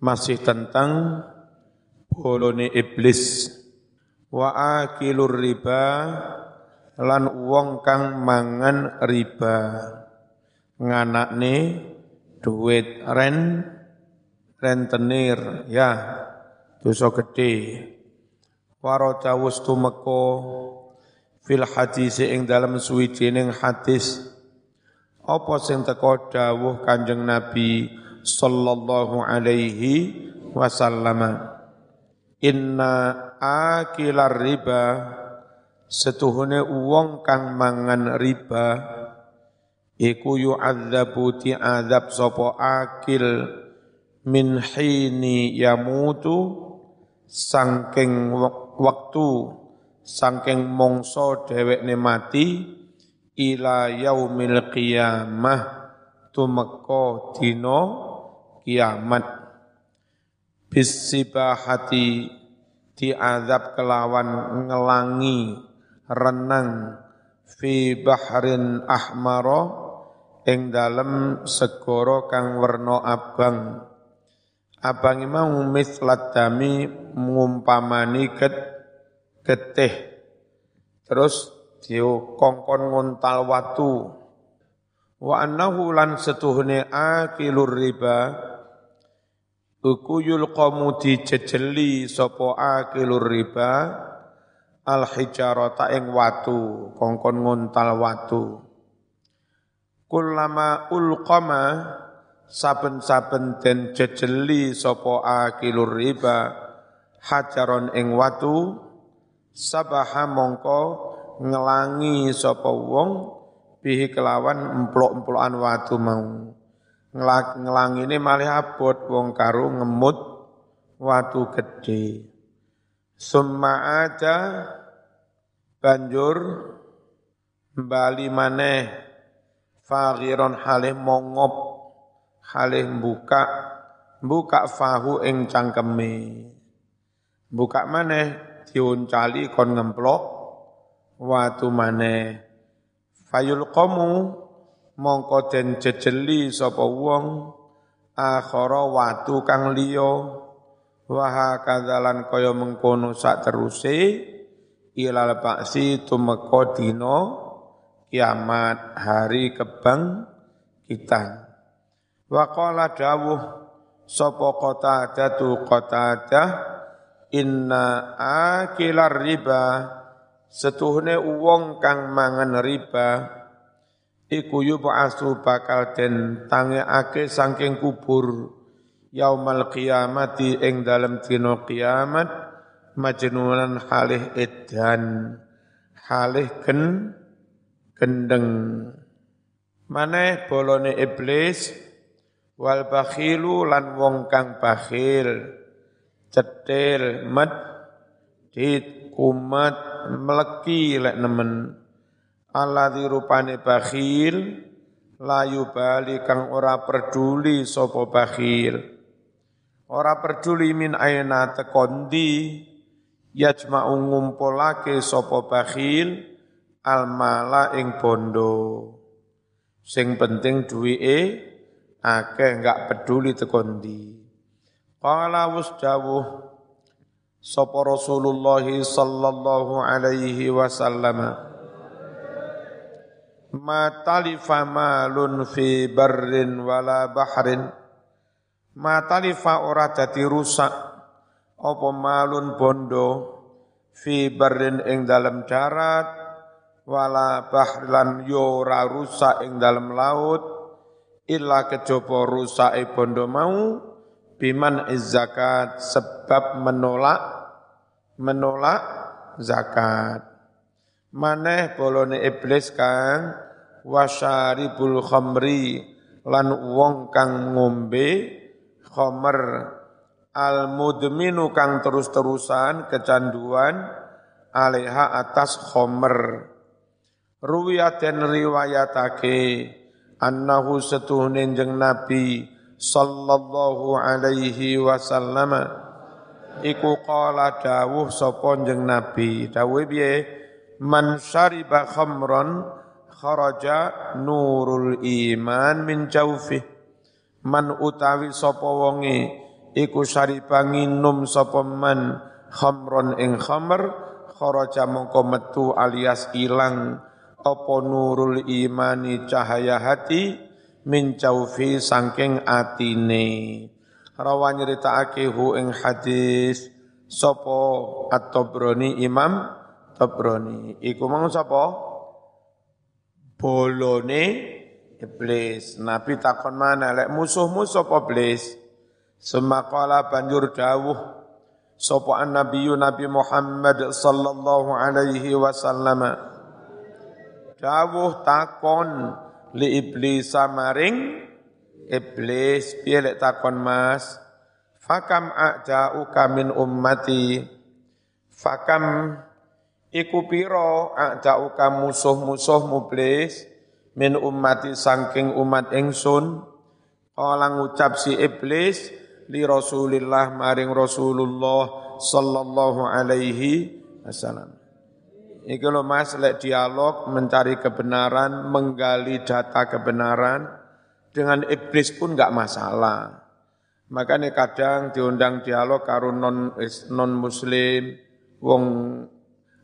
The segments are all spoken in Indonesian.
masih tentang bolone iblis. Wa akilur riba lan wong kang mangan riba. Nganakne duit ren rentenir ya dosa gede. Waro cawus tumeko fil hadis ing dalam suwijining hadis. Apa sing teko dawuh Kanjeng Nabi sallallahu alaihi wasallam. Inna akilar riba setuhune wong kang mangan riba iku yu'adzabu ti'adzab sapa akil min hini yamutu sangking waktu sangking mongso dhewekne mati ila yaumil qiyamah tumeka dina kiamat. Bisibahati diazab kelawan ngelangi renang fi bahrin ahmaro ing dalem segara kang werna abang. Abang mau mislat dami ngumpamani ket getih. Terus diu kongkon nguntal watu. Wa annahu lan setuhne akilur riba Uku yulqamu dijejeli sapa akilur riba al hijarata ing watu kongkon nguntal watu. Kulama ulqama saben-saben den jejeli sapa akilur riba hajaron ing watu sabaha mongko ngelangi sapa wong bihi kelawan emplok-emplokan watu mau ngelangi ini malih abot wong karo ngemut watu gede. Summa ada banjur bali maneh fagiron halih mongop halih buka buka fahu ing cangkeme. Buka maneh diuncali kon ngemplok watu maneh. Fayul komu mongko den jejeli sapa wong akhara watu kang liya. Wa kadzalan kaya mengkono sak teruse ilal ba'si tumeka dina kiamat hari kebang kita wa qala dawuh sapa qatadatu qatadah inna akilar riba. Setuhne wong kang mangan riba iku yub'asu bakal den tangeake saking kubur yaumal qiyamati ing dalem dina kiamat majnunan halih edan halih gen gendeng. Maneh bolone iblis wal bakhilu lan wong kang bakhil cetil med dit kumat meleki lek nemen alladzi rupane bakhil layu bali kang ora peduli sapa bakhil. Ora peduli min aina tekondi yajma'u ngumpulake sapa bakhil almala ing bondo. Sing penting duwike akeh enggak peduli tekondi qala wus dawuh sapa Rasulullah sallallahu alaihi wasallam ma talifa malun fi barrin wala bahrin. Ma talifa ora dadi rusak. Apa malun bondo fi barrin ing dalam darat wala bahlan yo ora rusak ing dalam laut illa kejaba rusake bondo mau biman zakat sebab menolak menolak zakat maneh bolone iblis kang. Wasyaribul khamri lan wong kang ngombe khamr. Al mudminu kang terus-terusan kecanduan alaiha atas ruwiyat dan riwayatake annahu setuhne jeng nabi sallallahu alaihi wasallam. Iku qala dawuh sapa jeng nabi. Dawuh piye man syariba khamran kharaja nurul iman min jawfih. Man utawi sapa wonge iku syaribangi num sapa man khamron ing khamr kharaja mongko metu alias ilang. Apa nurul imani cahaya hati min jaufi sangking atine. Rawan nyeritakake hu ing hadis sapa at-Tabrani Imam Tabrani. Iku mang sapa? Bolone iblis. Nabi takon mana lek musuh-musuh apa iblis? Semakala banjur dawuh sapa Nabi Nabi Muhammad sallallahu alaihi wasallam? Dawuh takon li iblis samaring iblis piye lek takon Mas? Fakam a'da'uka min ummati. Fakam iku pira a'da'uka musuh-musuh iblis min ummati saking umat ingsun kala ngucap si iblis li Rasulillah maring Rasulullah sallallahu alaihi wasallam. Iki lho Mas lek dialog mencari kebenaran, menggali data kebenaran dengan iblis pun enggak masalah. Makanya kadang diundang dialog karo non non muslim, wong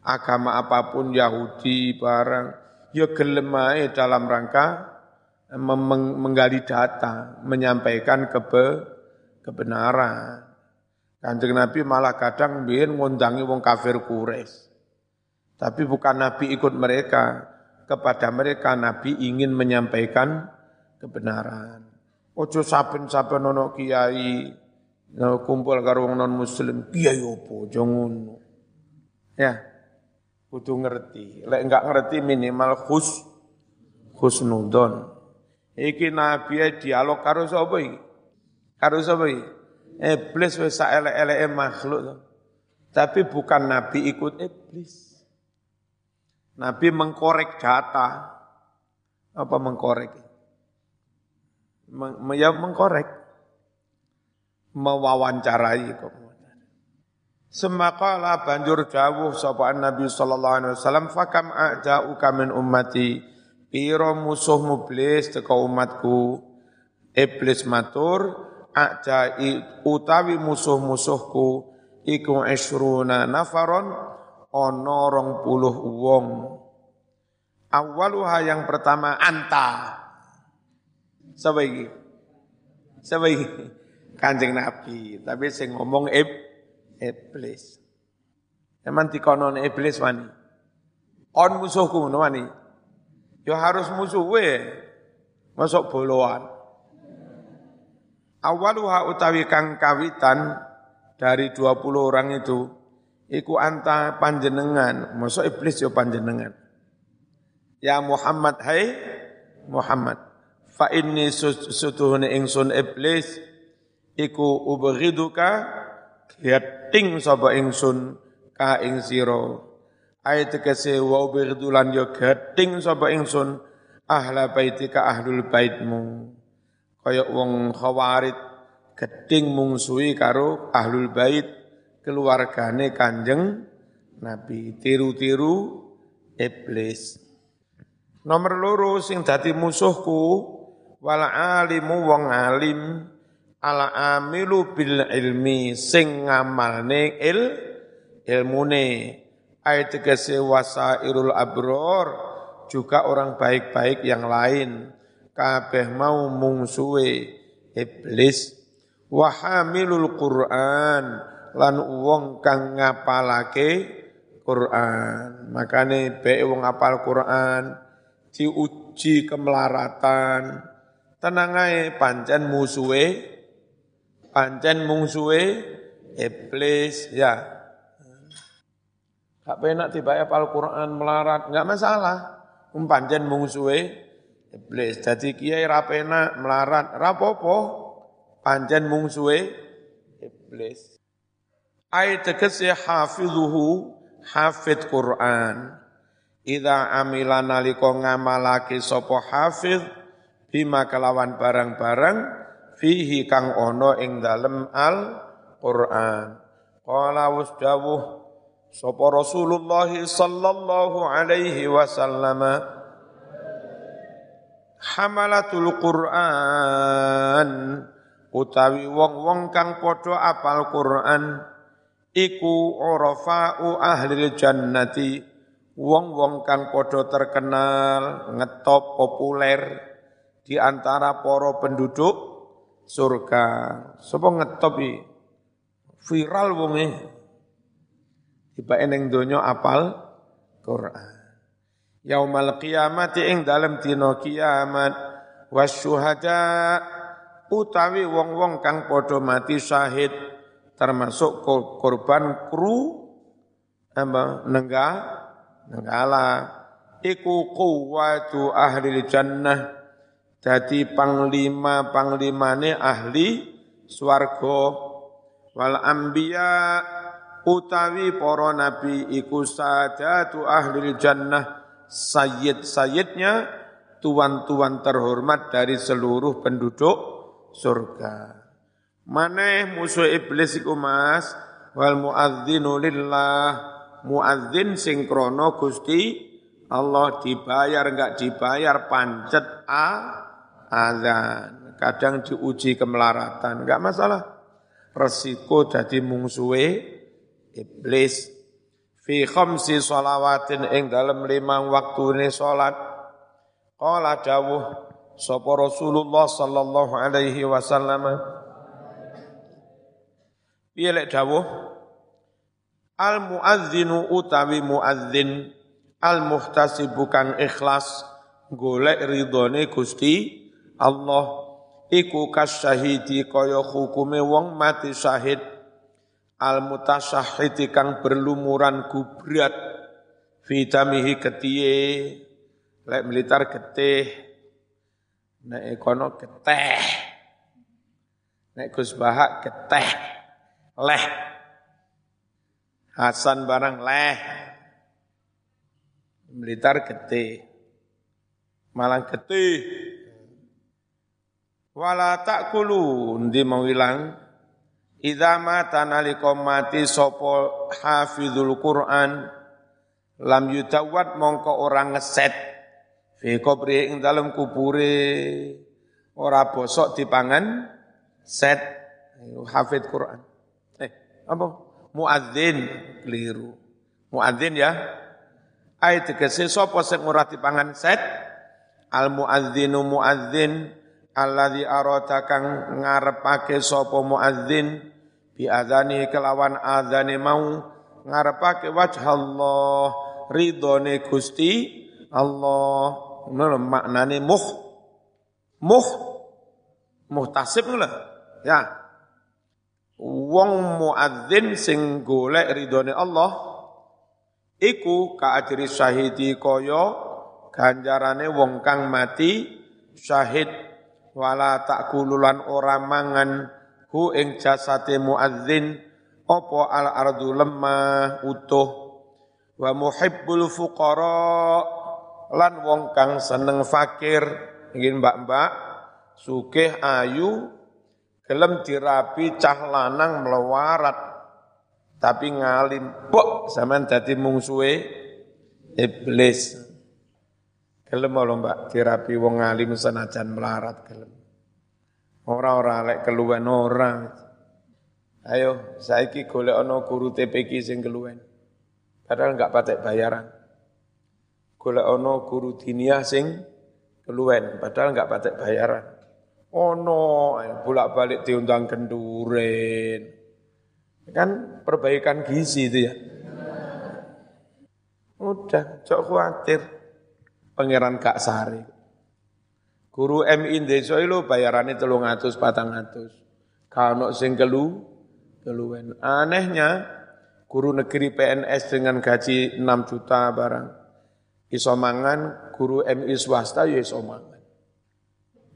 agama apa pun Yahudi barang, ya gelem dalam rangka menggali data, menyampaikan kebe kebenaran. Kanjeng Nabi malah kadang biar ngundangi wong kafir kures. Tapi bukan Nabi ikut mereka, kepada mereka Nabi ingin menyampaikan kebenaran. Ojo saben-saben ono kiai kumpul karo wong non muslim, kiai opo jangan. Ya. Kudu ngerti. Lek enggak ngerti minimal khus khusnudon. Iki Nabi dialog karo sapa iki? Karo sapa iki? Iblis wis sak elek-eleke makhluk. Tapi bukan nabi ikut iblis. Nabi mengkorek data. Apa mengkorek? Meng, ya mengkorek. Mewawancarai kok. Semakala banjur jauh sapa Nabi sallallahu alaihi wasallam fakam a'da'uka min ummati? Piro musuh mublis teka umatku? Iblis matur ajai utawi musuh-musuhku iku esruna nafaron ono rong puluh wong. Awaluha yang pertama anta. Sebagai sebagai kanjeng Nabi, tapi sing ngomong ib, iblis. Emang dikonon iblis wani. On musuhku wani. Yo harus musuh we. Masuk boloan. Awaluha utawi kang kawitan dari 20 orang itu iku anta panjenengan, masa iblis yo panjenengan. Ya Muhammad hai Muhammad. Fa inni sutuhune ingsun iblis iku ubghiduka geting sapa ingsun ka ing sira. Ayat tegese wa ubghidulan yo geting sapa ingsun ahla baitika ahlul baitmu. Kaya wong khawarid geding mungsuhi karo ahlul bait keluargane Kanjeng Nabi. Tiru-tiru iblis. Nomor loro sing dadi musuhku wal alimu wong alim ala amilu bil ilmi sing ngamalne il ilmune ayat tegese wasairul abror juga orang baik-baik yang lain kabeh mau mungsuwe iblis wa hamilul Qur'an lan wong kang ngapalake Quran. Makane bae wong apal Quran diuji kemelaratan. Tenang ae pancen musuhe pancen mungsuhe iblis ya. Gak penak tiba apal Quran melarat, enggak masalah. Um pancen mungsuhe iblis. Jadi kiai rapena melarat, rapopo panjen mungsuhe iblis. Ai tegese hafizuhu hafid Quran. Ida amila nalika ngamalake sapa hafiz bima kelawan barang-barang fihi kang ono ing dalem al Quran. Qala wasdawuh sapa Rasulullah sallallahu alaihi wasallam hamalatul Quran utawi wong-wong kang padha apal Quran iku urafa'u ahli jannati wong-wong kang padha terkenal ngetop populer di antara para penduduk surga. Sapa ngetop iki viral wonge tiba ning donya apal Quran. Yaumal qiyamati ing dalem dina kiamat. Wasyuhada utawi wong-wong kang padha mati syahid termasuk korban kru apa nengga nenggala iku quwwatu ahli jannah jadi panglima panglimane ahli swarga. Wal anbiya utawi para nabi iku sadatu ahli jannah. Sayyid-sayyidnya tuan-tuan terhormat dari seluruh penduduk surga. Maneh musuh iblis iku Mas. Wal muadzinu lillah. Muadzin sing krana Gusti Allah dibayar enggak dibayar pancet a azan. Kadang diuji kemelaratan, enggak masalah. Resiko jadi mungsuhe iblis. Fi khamsi shalawatin ing dalam limang waktune salat. Qala dawuh sapa Rasulullah sallallahu alaihi wasallam piye lek dawuh al muadzinu utawi muadzin al muhtasib bukan ikhlas golek ridhone Gusti Allah iku kasyahidi kaya hukume wong mati syahid al mutasyahidi kang berlumuran gubrat fitamihi ketiye lek militer getih Nek kono geteh. Nek Gus Bahak geteh. Leh. Hasan barang leh. Blitar getih. Malang getih. Wala takulu ndi mau ilang Idza mata nalika mati sapa hafizul Quran lam yutawat mongko orang ngeset fi qabri ing dalem kubure ora bosok dipangan set hafid Quran. Eh, apa? Muadzin keliru. Muadzin ya. Ayat tegese sapa sing ora dipangan set? Al muadzinu muadzin alladzi arata kang ngarepake sapa muadzin bi adzani kelawan adzane mau ngarepake wajh Allah ridone Gusti Allah. Ngono maknane muh. Muh. Muhtasib ngono ya. Wong muadzin sing golek ridhone Allah iku kaajri syahidi kaya ganjarane wong kang mati syahid wala takululan ora mangan hu ing jasate muadzin apa al ardu lemah utuh. Wa muhibbul fuqara lan wong kang seneng fakir. Ingin mbak-mbak sugih ayu gelem dirapi cah lanang melawarat tapi ngalim bok sampean dadi mungsuhe iblis gelem lho mbak? Dirapi wong ngalim senajan melarat gelem. Ora-ora lek keluwen ora. Ayo saiki golek ana guru TPQ sing keluwen. Padahal enggak patek bayaran. Golek ono guru diniyah sing keluwen padahal enggak patek bayaran. Ono bolak-balik diundang kenduren kan perbaikan gizi itu ya. Udah cok khawatir pangeran gak sari guru MI desa telung atus patang atus kalau sing kelu keluwen anehnya guru negeri PNS dengan gaji 6 juta barang Iso mangan guru MI swasta ya iso mangan.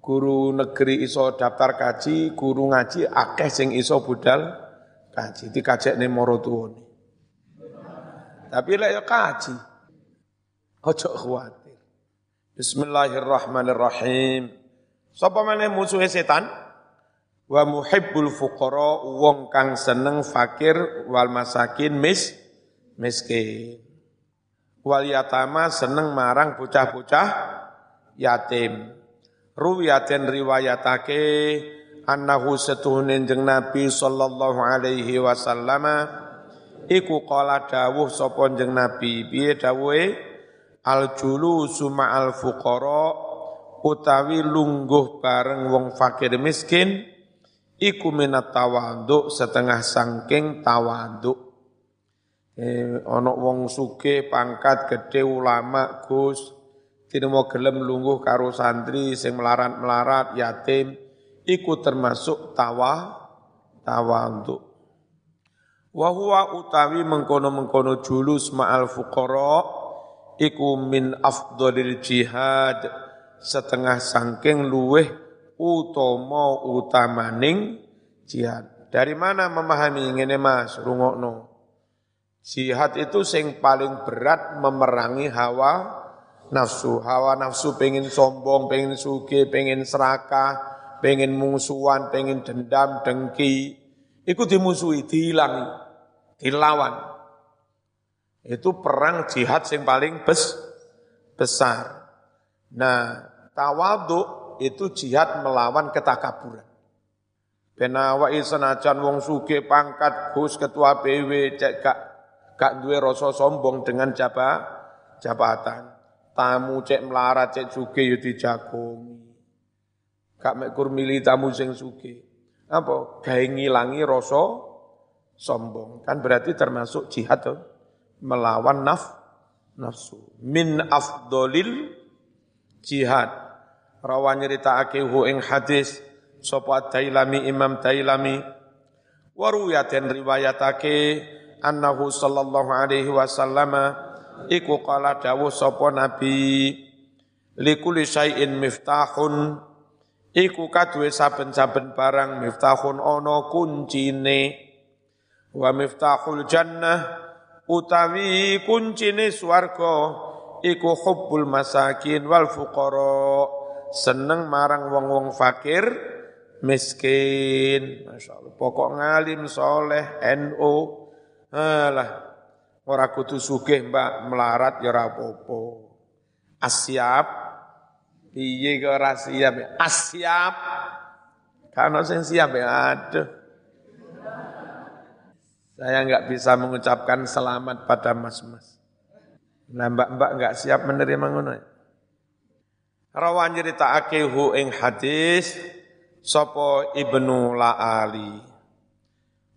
Guru negeri iso daftar kaji, guru ngaji akeh sing iso budal kaji. Dikajekne moro tuwane. Tapi lek ya kaji. Ojo khawatir. Bismillahirrahmanirrahim. Sapa meneh musuhe setan? Wa muhibbul fuqara wong kang seneng fakir wal masakin mis miskin wal yatama seneng marang bocah-bocah yatim. Ruwiyatin riwayatake annahu setuhunin jeng Nabi sallallahu alaihi wasallam iku qala dawuh sapa jeng Nabi piye dawuhe al julusu ma'al fuqara utawi lungguh bareng wong fakir miskin iku minat tawaduk setengah sangking tawaduk. Eh, ono wong suke pangkat gede ulama Gus. Tidak mau gelem lungguh karo santri sing melarat-melarat yatim iku termasuk tawa tawaduk. Wa huwa utawi mengkono-mengkono julus ma'al fuqara iku min afdhalil jihad setengah sangking luweh utama utamaning jihad. Dari mana memahami ngene Mas? Rungokno. Jihad itu sing paling berat memerangi hawa nafsu. Hawa nafsu pengen sombong, pengen suge, pengen serakah, pengen musuhan, pengen dendam, dengki. Itu dimusuhi, dihilangi, dilawan. Itu perang jihad sing paling bes, besar. Nah, tawaduk itu jihad melawan ketakaburan. Benawa senajan wong suge pangkat Gus ketua PW cek gak gak duwe rasa sombong dengan jaba, jabatan. Tamu cek melarat cek suge yo dijagongi. Gak mekur milih tamu sing suge. Apa? Gawe ngilangi rasa sombong. Kan berarti termasuk jihad tuh. Melawan naf, nafsu. Min afdolil jihad. Rawan nyeritakake hu ing hadis sapa Dailami Imam Dailami? Wa ruyaten riwayatake annahu sallallahu alaihi wasallam iku qala dawuh sapa nabi likuli syai'in miftahun. Iku kaduwe saben-saben barang miftahun ana kuncine. Wa miftahul jannah utawi kuncine swarga iku hubbul masakin wal fuqara. Seneng marang wong-wong fakir miskin. Masya Allah pokok ngalim soleh NU alah ora kudu sugih mbak. Melarat ya ora apa-apa. Asyap. Piye ora siap? Ya asyap kan sing siap ya aduh saya enggak bisa mengucapkan selamat pada mas-mas. Nah mbak-mbak enggak siap menerima ngono ya? Rawan nyeritakake hu ing hadis sapa Ibnu La'ali.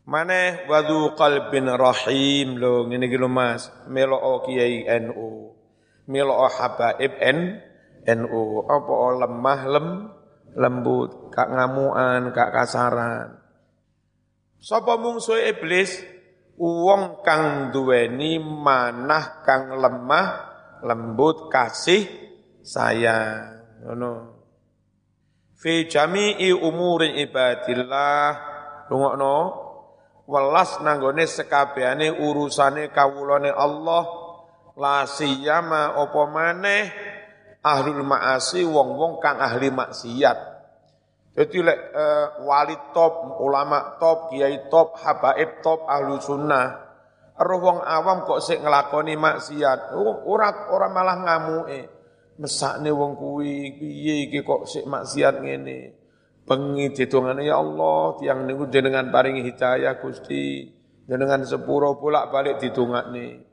Maneh wadu qalbin rahim lo ngene iki Mas, melo kiai NU. Melo habaib N NU. Apa lemah lem lembut, kak ngamuan, kak kasaran. Sapa mungsuh iblis? Wong kang duweni manah kang lemah lembut kasih sayang. Ngono. Fi jami'i umuri ibadillah. Rungokno. Welas nanggone sekabehane urusane kawulane Allah. La siyama apa maneh? Ahlul maasi wong-wong kang ahli maksiat jadi lek uh, wali top, ulama top, kiai top, habaib top, ahlu sunnah. Roh wong awam kok sik ngelakoni maksiat, ora ora malah ngamuke. Mesakne wong kuwi piye iki kok sik maksiat ngene? Bengi didongane ya Allah tiang niku jenengan paringi hidayah Gusti. Jenengan sepuro bolak-balik didongakne.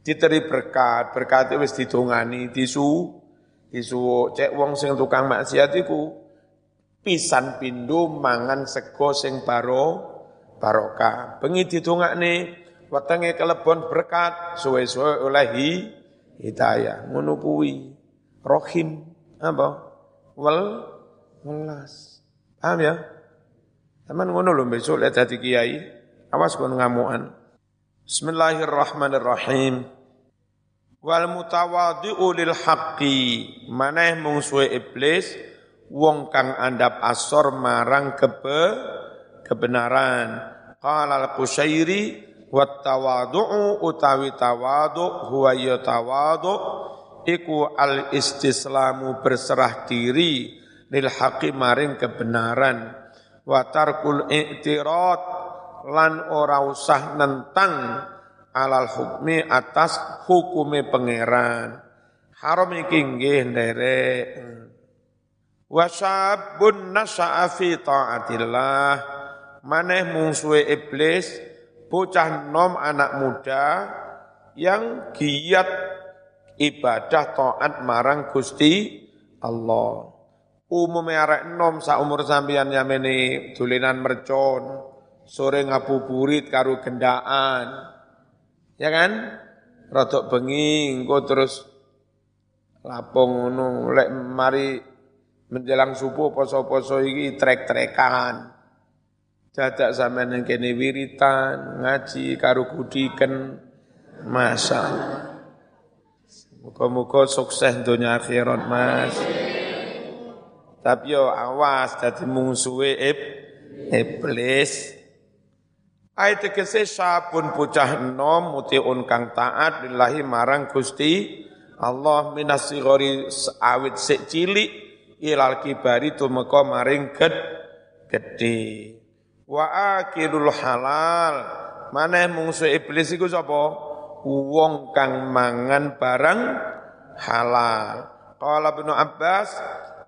Diteri berkat berkat wis didongani disu disu cek wong sing tukang maksiat iku pisan pindho mangan sego sing baro barokah. Bengi didongakne wetenge kelebon berkat suwe-suwe oleh hidayah. Ngono kuwi. Rohim. Apa? Wal welas. Paham ya? Teman ngono lho besok lihat hati kiai. Awas kon ngamuan Bismillahirrahmanirrahim. Wal mutawadhi'u lil haqqi. Maneh mungsuhe iblis wong kang andap asor marang kebe kebenaran. Qala al-qusyairi wat tawadhu'u utawi tawadhu huwa ya tawadhu iku al istislamu berserah diri lil haqi maring kebenaran. Wa tarkul i'tirad lan ora usah nentang alal hukmi atas hukume pangeran. Haram iki nggih nderek Wa syabun nasha'a fi ta'atillah. Maneh mungsuhe iblis, bocah nom anak muda yang giat ibadah taat marang Gusti Allah. Umumnya arek nom sa umur sampeyan yamene dulinan mercon, sore ngabuburit karo gendaan. Ya kan? Rodok bengi engko terus lapong ngono lek mari menjelang subuh poso-poso iki trek-trekan. Dadak ning kene wiritan, ngaji karo kudiken. Masyaallah. Muga-muga sukses dunia akhirat, Mas. Tapi yo awas dadi mungsuhe iblis. Ayat tegese sabun bocah enom mutiun kang taat lillahi marang Gusti Allah minasigori awit sik cilik ilal kibari tumeka maring ged gede. Wa akilul halal. Maneh mungsu iblis iku sapa? Wong kang mangan barang halal. Qala Ibnu Abbas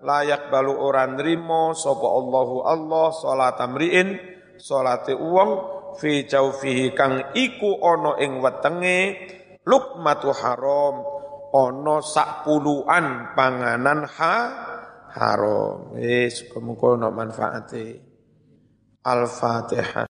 layak balu orang nrimo sapa Allahu Allah salat amriin salate wong fi jaufihi kang iku ana ing wetenge lukmatu haram ana sak puluhan panganan ha haram. Wis muga-muga ana manfaate. Al-fatihah